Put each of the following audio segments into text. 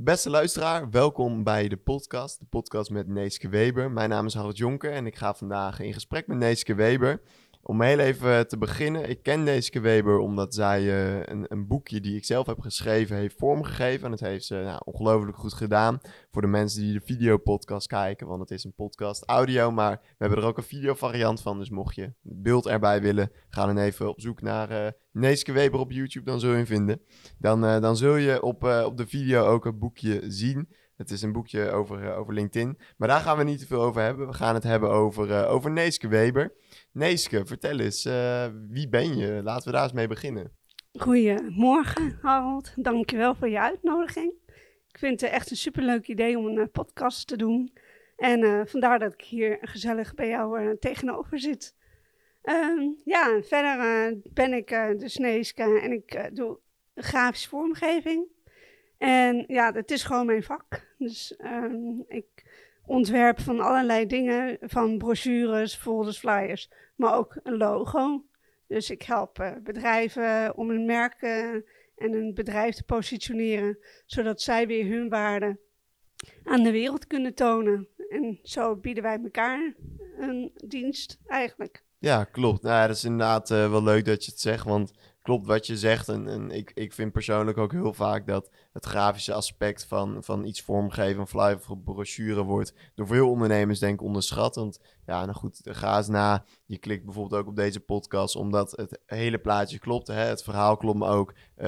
Beste luisteraar, welkom bij de podcast, de podcast met Neeske Weber. Mijn naam is Harold Jonker en ik ga vandaag in gesprek met Neeske Weber. Om heel even te beginnen, ik ken Neeske Weber omdat zij uh, een, een, boekje die ik zelf heb geschreven heeft vormgegeven. En dat heeft ze nou, ongelooflijk goed gedaan voor de mensen die de videopodcast kijken. Want het is een podcast audio, maar we hebben er ook een videovariant van. Dus mocht je het beeld erbij willen, ga dan even op zoek naar uh, Neeske Weber op YouTube, dan zul je hem vinden. Dan, uh, dan zul je op, op de video ook een boekje zien. Het is een boekje over, over LinkedIn. Maar daar gaan we niet te veel over hebben. We gaan het hebben over, over Neeske Weber. Neeske, vertel eens, wie ben je? Laten we daar eens mee beginnen. Goedemorgen, Harold. Dankjewel voor je uitnodiging. Ik vind het echt een superleuk idee om een podcast te doen. En vandaar dat ik hier gezellig bij jou tegenover zit. Ehm, ja, verder ben ik dus Neeske en ik doe grafische vormgeving. En ja, het is gewoon mijn vak. Dus um, ik ontwerp van allerlei dingen, van brochures, folders, flyers, maar ook een logo. Dus ik help bedrijven om een merk en een bedrijf te positioneren, zodat zij weer hun waarde aan de wereld kunnen tonen. En zo bieden wij elkaar een dienst eigenlijk. Ja, klopt. Nou, dat is inderdaad uh, wel leuk dat je het zegt, want klopt wat je zegt. En, en ik, ik vind persoonlijk ook heel vaak dat het grafische aspect van, van iets vormgeven, een flyer of brochure wordt door veel ondernemers denk ik onderschat. Want ja, nou goed, ga eens na. Je klikt bijvoorbeeld ook op deze podcast omdat het hele plaatje klopt. Hè? Het verhaal klopt, ook uh,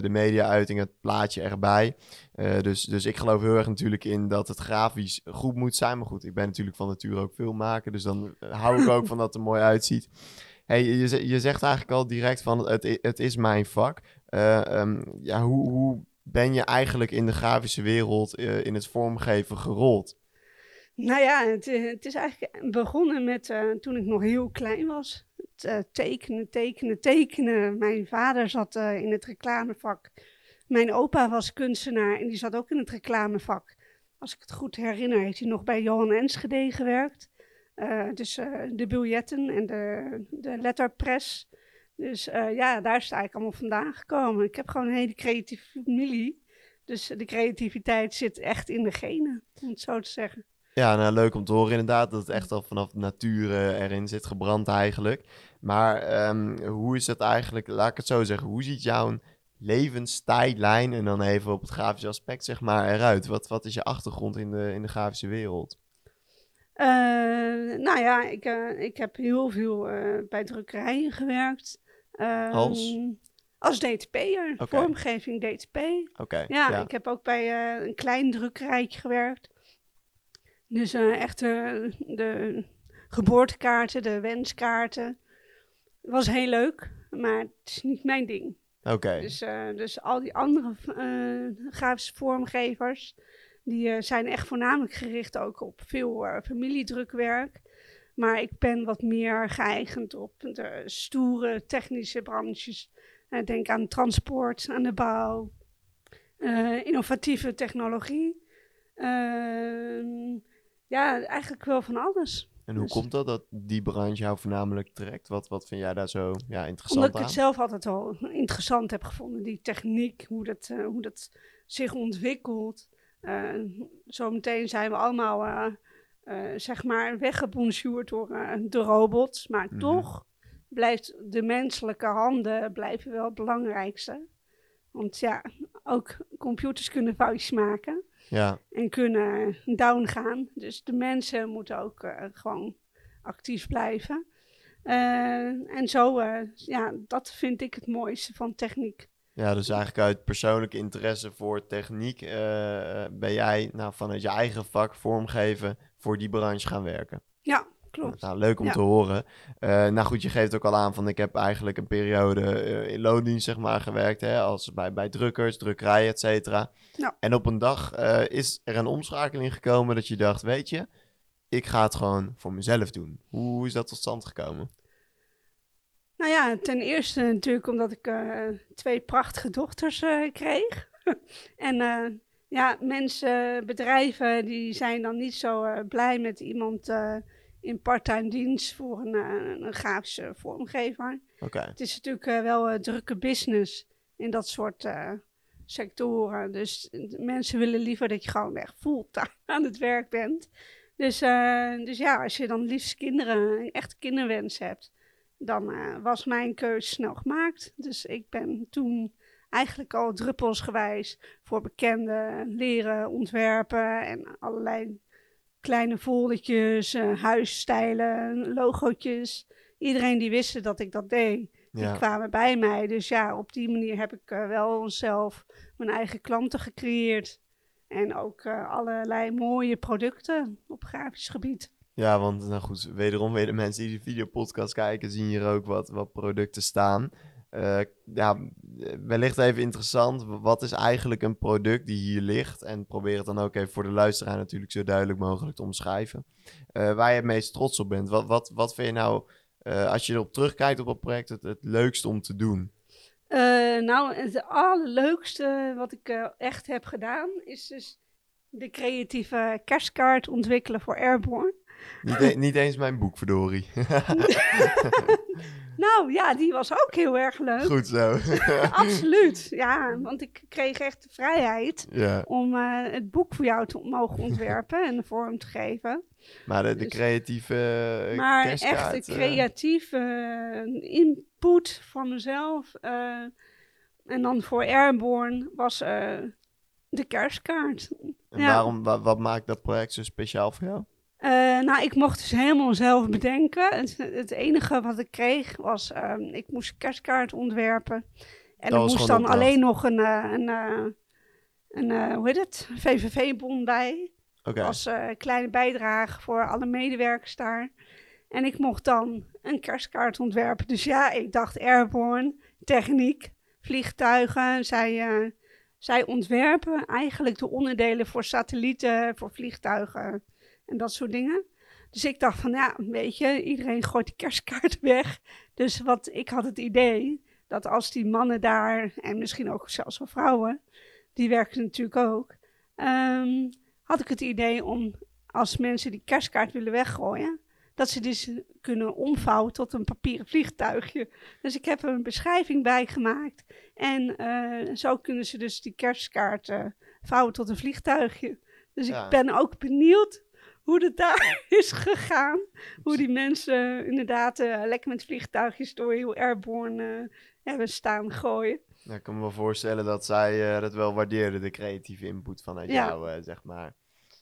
de media-uiting, het plaatje erbij. Uh, dus, dus ik geloof heel erg natuurlijk in dat het grafisch goed moet zijn. Maar goed, ik ben natuurlijk van nature ook filmmaker, dus dan hou ik ook van dat het er mooi uitziet. Hey, je, je zegt eigenlijk al direct van het, het is mijn vak. Uh, um, ja, hoe, hoe ben je eigenlijk in de grafische wereld, uh, in het vormgeven gerold? Nou ja, het, het is eigenlijk begonnen met toen ik nog heel klein was. Het tekenen, tekenen, tekenen. Mijn vader zat in het reclamevak. Mijn opa was kunstenaar en die zat ook in het reclamevak. Als ik het goed herinner, heeft hij nog bij Johan Enschede gewerkt. Uh, dus uh, de biljetten en de, de letterpress. Dus uh, ja, daar is het eigenlijk allemaal vandaan gekomen. Ik heb gewoon een hele creatieve familie. Dus de creativiteit zit echt in de genen, om het zo te zeggen. Ja, nou, leuk om te horen inderdaad dat het echt al vanaf de natuur erin zit gebrand eigenlijk. Maar um, hoe is het eigenlijk, laat ik het zo zeggen, hoe ziet jouw levenstijdlijn en dan even op het grafische aspect zeg maar eruit? Wat, wat is je achtergrond in de, in de grafische wereld? Uh, nou ja, ik, uh, ik heb heel veel uh, bij drukkerijen gewerkt. Um, als? Als DTP'er, okay. vormgeving DTP. Okay, ja, ja, ik heb ook bij een klein drukkerijtje gewerkt. Dus echt de geboortekaarten, de wenskaarten. was heel leuk, maar het is niet mijn ding. Oké. Okay. Dus, dus al die andere grafische vormgevers die uh, zijn echt voornamelijk gericht ook op veel uh, familiedrukwerk. Maar ik ben wat meer geëigend op de stoere technische branches. Uh, denk aan transport, aan de bouw, innovatieve technologie. Ehm, ja, eigenlijk wel van alles. En hoe dus. komt dat dat die branche jou voornamelijk trekt? Wat, wat vind jij daar zo ja, interessant Omdat ik het zelf altijd al interessant heb gevonden. Die techniek, hoe dat, hoe dat zich ontwikkelt. Uh, zometeen zijn we allemaal, uh, uh, zeg maar, weggebonjourd door de robots. Maar mm -hmm. toch blijft de menselijke handen blijven wel het belangrijkste. Want ja, ook computers kunnen foutjes maken. Ja. En kunnen down gaan. Dus de mensen moeten ook gewoon actief blijven. en zo, ja, dat vind ik het mooiste van techniek. Ja, dus eigenlijk uit persoonlijke interesse voor techniek uh, ben jij nou, vanuit je eigen vak vormgeven voor die branche gaan werken. Ja, klopt. Nou, leuk om ja. te horen. Uh, nou goed, je geeft ook al aan van ik heb eigenlijk een periode uh, in loondienst zeg maar gewerkt, hè, als bij, bij drukkers, drukkerij, et cetera. Ja. En op een dag is er een omschakeling gekomen dat je dacht, weet je, ik ga het gewoon voor mezelf doen. Hoe is dat tot stand gekomen? Nou ja, ten eerste natuurlijk omdat ik uh, twee prachtige dochters uh, kreeg. en uh, ja, mensen, bedrijven, die zijn dan niet zo blij met iemand in parttime dienst voor een, een grafische vormgever. Okay. Het is natuurlijk wel een drukke business in dat soort sectoren. Dus mensen willen liever dat je gewoon echt fulltime aan het werk bent. Dus, dus ja, als je dan liefst kinderen, een echte kinderwens hebt, dan uh, was mijn keuze snel gemaakt. Dus ik ben toen eigenlijk al druppelsgewijs voor bekenden leren ontwerpen en allerlei kleine foldertjes, uh, huisstijlen, logootjes. Iedereen die wist dat ik dat deed, die kwamen bij mij. Dus ja, op die manier heb ik uh, wel zelf mijn eigen klanten gecreëerd. En ook allerlei mooie producten op grafisch gebied. Ja, want nou goed, wederom weer de mensen die de videopodcast kijken, zien hier ook wat, wat producten staan. Uh, ja, wellicht even interessant. Wat is eigenlijk een product die hier ligt? En probeer het dan ook even voor de luisteraar natuurlijk zo duidelijk mogelijk te omschrijven. Uh, waar je het meest trots op bent. Wat, wat, wat vind je nou, uh, als je erop terugkijkt op het project, het, het leukste om te doen? nou, het allerleukste wat ik echt heb gedaan, is dus de creatieve kerstkaart ontwikkelen voor Airborne. Niet, e niet eens mijn boek, verdorie. nou ja, die was ook heel erg leuk. Goed zo. Absoluut, ja. Want ik kreeg echt de vrijheid ja. om uh, het boek voor jou te mogen ontwerpen en de vorm te geven. Maar de, de dus, creatieve uh, Maar echt de creatieve uh, input van mezelf. en dan voor Airborne was de kerstkaart. En ja. waarom, wat maakt dat project zo speciaal voor jou? Uh, nou, ik mocht dus helemaal zelf bedenken. Het, het enige wat ik kreeg was, uh, ik moest kerstkaart ontwerpen. En er moest dan alleen nog een, uh, een, een hoe heet het, VVV-bon bij. Okay. Als kleine bijdrage voor alle medewerkers daar. En ik mocht dan een kerstkaart ontwerpen. Dus ja, ik dacht airborne, techniek, vliegtuigen. Zij, zij ontwerpen eigenlijk de onderdelen voor satellieten, voor vliegtuigen en dat soort dingen. Dus ik dacht van ja, weet je, iedereen gooit die kerstkaart weg. Dus wat, ik had het idee dat als die mannen daar, en misschien ook zelfs wel vrouwen, die werken natuurlijk ook, um, had ik het idee om als mensen die kerstkaart willen weggooien, dat ze dus kunnen omvouwen tot een papieren vliegtuigje. Dus ik heb er een beschrijving bij gemaakt. En uh, zo kunnen ze dus die kerstkaart uh, vouwen tot een vliegtuigje. Dus ik ben ook benieuwd hoe het daar is gegaan. Hoe die mensen inderdaad uh, lekker met vliegtuigjes door heel airborne uh, hebben staan gooien. Nou, ik kan me wel voorstellen dat zij uh, dat wel waardeerden, de creatieve input vanuit ja. jou, zeg maar.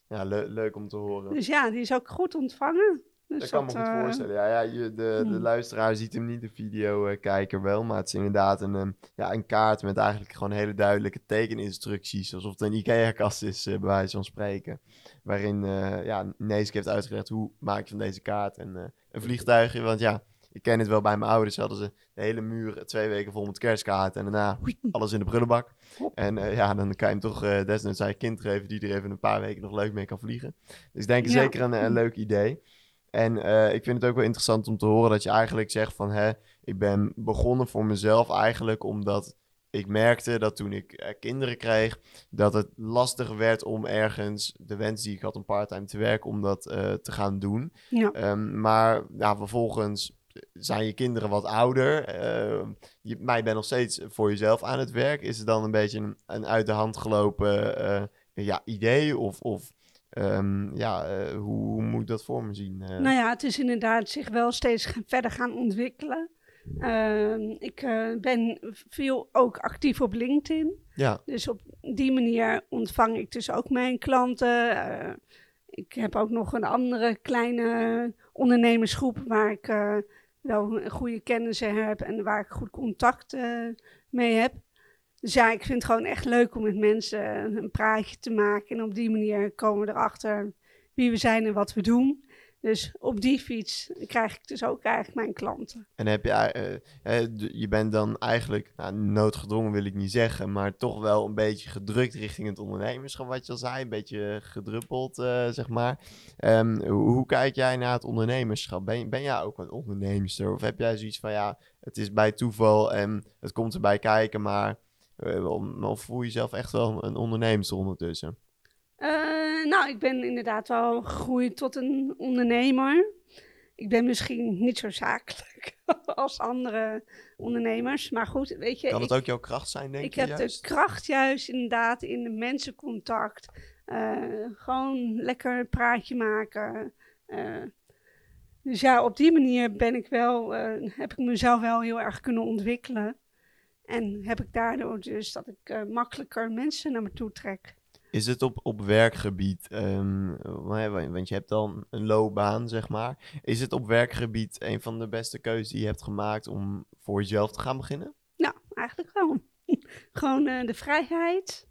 Ja, le leuk om te horen. Dus ja, die is ook goed ontvangen. Dus dat kan me goed voorstellen. Ja, ja je, de, de hmm. luisteraar ziet hem niet, de videokijker wel. Maar het is inderdaad een, um, ja, een kaart met eigenlijk gewoon hele duidelijke tekeninstructies. Alsof het een IKEA-kast is, bij wijze van spreken. Waarin uh, ja, Neeske heeft uitgelegd hoe maak je van deze kaart en uh, een vliegtuigje. Want ja, ik ken het wel bij mijn ouders. Hadden ze de hele muur twee weken vol met kerstkaarten. En daarna alles in de prullenbak. En uh, ja, dan kan je hem toch uh, desnoods aan je kind geven die er even een paar weken nog leuk mee kan vliegen. Dus ik denk ja. zeker een, een, leuk idee. En uh, ik vind het ook wel interessant om te horen dat je eigenlijk zegt van... Hè, ik ben begonnen voor mezelf eigenlijk omdat ik merkte dat toen ik uh, kinderen kreeg, dat het lastig werd om ergens de wens die ik had om parttime te werken, om dat uh, te gaan doen. Ja. Um, maar ja, vervolgens zijn je kinderen wat ouder. Uh, je, maar je bent nog steeds voor jezelf aan het werk. Is het dan een beetje een, een uit de hand gelopen ja, idee? Of, of um, ja, hoe, hoe, moet ik dat voor me zien? Nou ja, het is inderdaad zich wel steeds verder gaan ontwikkelen. Uh, ik uh, ben veel ook actief op LinkedIn. Ja. Dus op die manier ontvang ik dus ook mijn klanten. Uh, ik heb ook nog een andere kleine ondernemersgroep waar ik uh, wel goede kennissen heb en waar ik goed contact mee heb. Dus ja, ik vind het gewoon echt leuk om met mensen een praatje te maken. En op die manier komen we erachter wie we zijn en wat we doen. Dus op die fiets krijg ik dus ook eigenlijk mijn klanten. En heb je, uh, je bent dan eigenlijk, nou, noodgedwongen wil ik niet zeggen, maar toch wel een beetje gedrukt richting het ondernemerschap, wat je al zei, een beetje gedruppeld, uh, zeg maar. Um, hoe, kijk jij naar het ondernemerschap? Ben, ben jij ook een onderneemster? Of heb jij zoiets van, ja, het is bij toeval en het komt erbij kijken, maar uh, of voel je jezelf echt wel een ondernemer ondertussen? Uh, nou, ik ben inderdaad wel gegroeid tot een ondernemer. ik ben misschien niet zo zakelijk als andere ondernemers. Maar goed, weet je. Kan het ik, ook jouw kracht zijn, denk ik je? heb de kracht juist inderdaad in de mensencontact. Uh, gewoon lekker een praatje maken. Uh, dus ja, op die manier ben ik wel, uh, heb ik mezelf wel heel erg kunnen ontwikkelen. En heb ik daardoor dus dat ik makkelijker mensen naar me toe trek. Is het op, op werkgebied, um, want je hebt dan een loopbaan, zeg maar. Is het op werkgebied een van de beste keuzes die je hebt gemaakt om voor jezelf te gaan beginnen? Nou, eigenlijk wel. Gewoon uh, de vrijheid,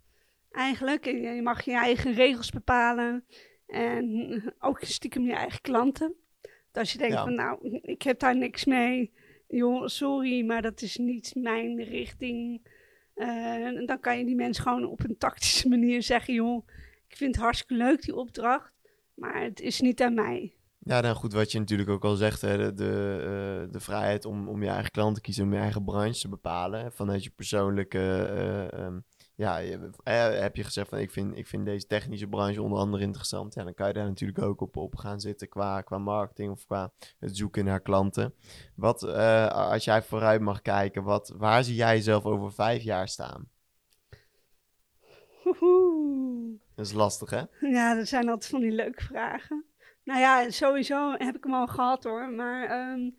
eigenlijk. Je mag je eigen regels bepalen en ook stiekem je eigen klanten. Dat als je denkt ja. van, nou, ik heb daar niks mee. Joh, sorry, maar dat is niet mijn richting uh, dan kan je die mensen gewoon op een tactische manier zeggen: joh, ik vind het hartstikke leuk die opdracht, maar het is niet aan mij. Ja, dan goed, wat je natuurlijk ook al zegt, hè, de, de, uh, de vrijheid om, om je eigen klant te kiezen, om je eigen branche te bepalen. Vanuit je persoonlijke uh, um, ja, eh, heb je gezegd van ik vind, ik vind deze technische branche onder andere interessant. Ja, dan kan je daar natuurlijk ook op, op gaan zitten qua, qua marketing of qua het zoeken naar klanten. Wat, uh, als jij vooruit mag kijken, wat, waar zie jij jezelf over vijf jaar staan? Dat is lastig, hè? Ja, dat zijn altijd van die leuke vragen. Nou ja, sowieso heb ik hem al gehad hoor. Maar um,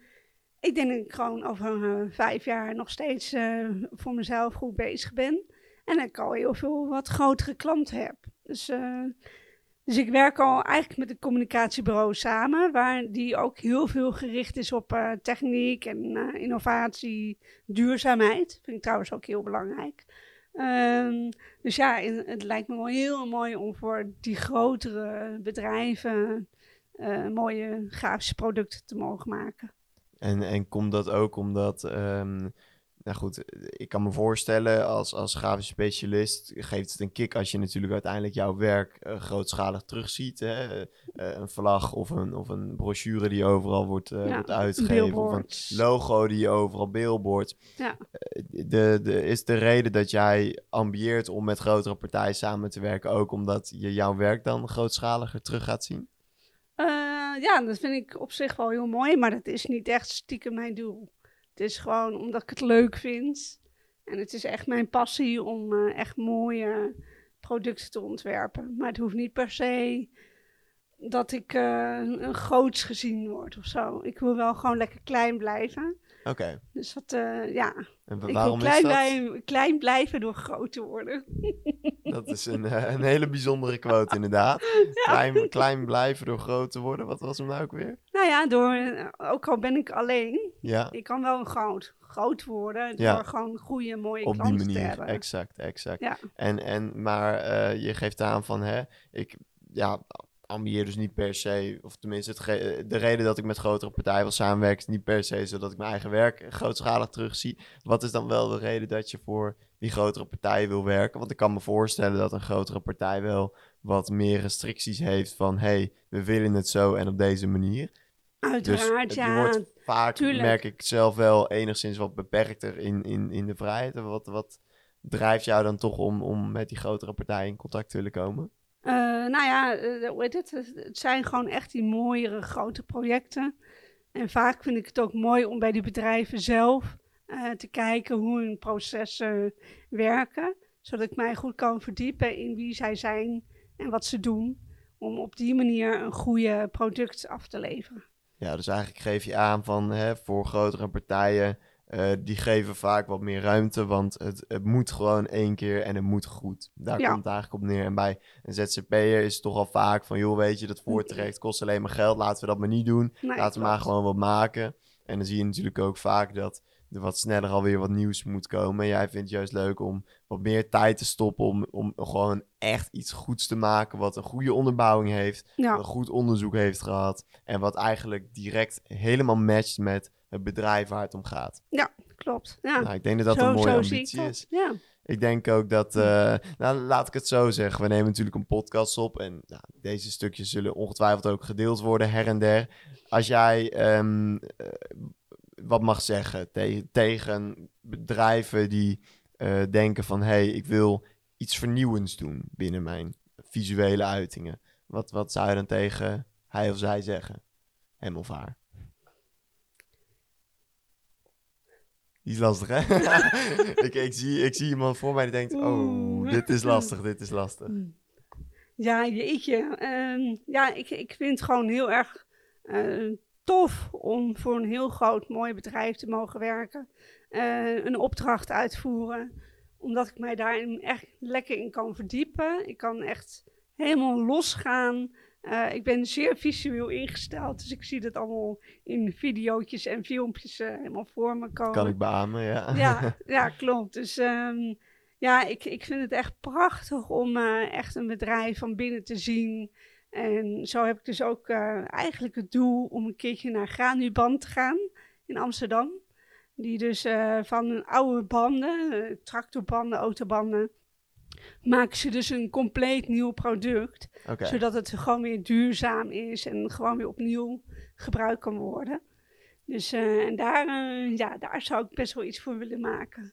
ik denk dat ik gewoon over uh, vijf jaar nog steeds uh, voor mezelf goed bezig ben. En ik al heel veel wat grotere klanten heb. Dus, uh, dus ik werk al eigenlijk met een communicatiebureau samen, waar die ook heel veel gericht is op uh, techniek en uh, innovatie, duurzaamheid. Vind ik trouwens ook heel belangrijk. Um, dus ja, het lijkt me wel heel mooi om voor die grotere bedrijven mooie grafische producten te mogen maken. En, en komt dat ook omdat um, nou goed, ik kan me voorstellen als, als grafisch specialist geeft het een kick als je natuurlijk uiteindelijk jouw werk uh, grootschalig terugziet. Hè? Uh, een vlag of een, of een brochure die overal wordt, uh, ja, wordt uitgegeven. Of een logo die overal billboards. Ja. De, de, is de reden dat jij ambieert om met grotere partijen samen te werken ook omdat je jouw werk dan grootschaliger terug gaat zien? ja, dat vind ik op zich wel heel mooi, maar dat is niet echt stiekem mijn doel. Het is gewoon omdat ik het leuk vind. En het is echt mijn passie om uh, echt mooie producten te ontwerpen. Maar het hoeft niet per se dat ik uh, een groots gezien word of zo. Ik wil wel gewoon lekker klein blijven. Oké. Okay. Dus dat, uh, ja. En ik wil klein, is dat? Blij, klein blijven door groot te worden. Dat is een, uh, een hele bijzondere quote inderdaad. Ja. Klein, klein blijven door groot te worden. Wat was hem nou ook weer? Nou ja, door, ook al ben ik alleen, ja. ik kan wel groot, groot worden door ja. gewoon goede, mooie Op die manier, te hebben. exact, exact. Ja. En, en, maar uh, je geeft aan van, hè, ik, ja, ambieer dus niet per se, of tenminste het de reden dat ik met grotere partijen wil samenwerken, is niet per se zodat ik mijn eigen werk grootschalig terugzie. Wat is dan wel de reden dat je voor die grotere partijen wil werken? Want ik kan me voorstellen dat een grotere partij wel wat meer restricties heeft van, hey, we willen het zo en op deze manier. Uiteraard, dus, ja. Wordt vaak, tuurlijk. merk ik zelf wel, enigszins wat beperkter in, in, in de vrijheid. Wat, wat drijft jou dan toch om, om met die grotere partijen in contact te willen komen? Uh, nou ja, heet het? Zijn gewoon echt die mooiere grote projecten. En vaak vind ik het ook mooi om bij die bedrijven zelf uh, te kijken hoe hun processen werken. Zodat ik mij goed kan verdiepen in wie zij zijn en wat ze doen. Om op die manier een goede product af te leveren. Ja, dus eigenlijk geef je aan van hè, voor grotere partijen uh, die geven vaak wat meer ruimte, want het, het, moet gewoon één keer en het moet goed. Daar Ja. komt het eigenlijk op neer. En bij een ZZP'er is het toch al vaak van, joh, weet je, dat voortrekt kost alleen maar geld, laten we dat maar niet doen. Nee, laten we maar gewoon wat maken. En dan zie je natuurlijk ook vaak dat er wat sneller alweer wat nieuws moet komen. En jij vindt het juist leuk om wat meer tijd te stoppen om, om gewoon echt iets goeds te maken, wat een goede onderbouwing heeft, Ja. wat een goed onderzoek heeft gehad en wat eigenlijk direct helemaal matcht met het bedrijf waar het om gaat. Klopt. Ja. Nou, ik denk dat dat zo, een mooie ambitie is. Ja. Ik denk ook dat, eh, nou laat ik het zo zeggen, we nemen natuurlijk een podcast op en nou, deze stukjes zullen ongetwijfeld ook gedeeld worden her en der. Als jij ehm, eh, wat mag zeggen tegen bedrijven die eh, denken van... hé, hey, ik wil iets vernieuwends doen binnen mijn visuele uitingen. Wat, wat zou je dan tegen hij of zij zeggen? Hem of haar? Die is lastig, hè? ik, ik, zie, ik zie iemand voor mij die denkt... oh, dit is lastig, dit is lastig. Ja, jeetje. Um, ja, ik, ik vind het gewoon heel erg... Eh, tof om voor een heel groot, mooi bedrijf te mogen werken. Eh, een opdracht uitvoeren. Omdat ik mij daarin echt lekker in kan verdiepen. Ik kan echt helemaal losgaan. Eh, ik ben zeer visueel ingesteld, dus ik zie dat allemaal in video's en filmpjes eh, helemaal voor me komen. Kan ik beamen, ja. Ja, ja klopt. Dus ehm, ja, ik, ik vind het echt prachtig om echt een bedrijf van binnen te zien. En zo heb ik dus ook eh, eigenlijk het doel om een keertje naar Granuband te gaan in Amsterdam. Die dus eh, van oude banden, eh, tractorbanden, autobanden, maken ze dus een compleet nieuw product. Zodat het gewoon weer duurzaam is en gewoon weer opnieuw gebruikt kan worden. Dus en daar, ja, daar zou ik best wel iets voor willen maken.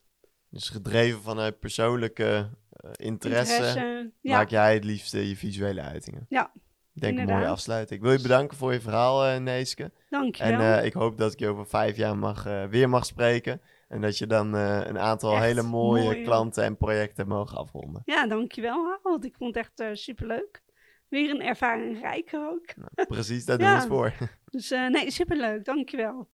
dus gedreven vanuit persoonlijke interesse, Interesse, ja, maak jij het liefste je visuele uitingen. Ja, Ik denk een mooie afsluiting. Ik wil je bedanken voor je verhaal, eh Neeske. dankjewel. En eh, ik hoop dat ik je over vijf jaar mag, eh, weer mag spreken. En dat je dan een aantal Echt hele mooie mooi. klanten en projecten mogen afronden. Ja, dankjewel Harold. Ik vond het echt superleuk. Weer een ervaring rijker ook. Precies, daar Ja. doen we het voor. Dus nee, superleuk. Dankjewel.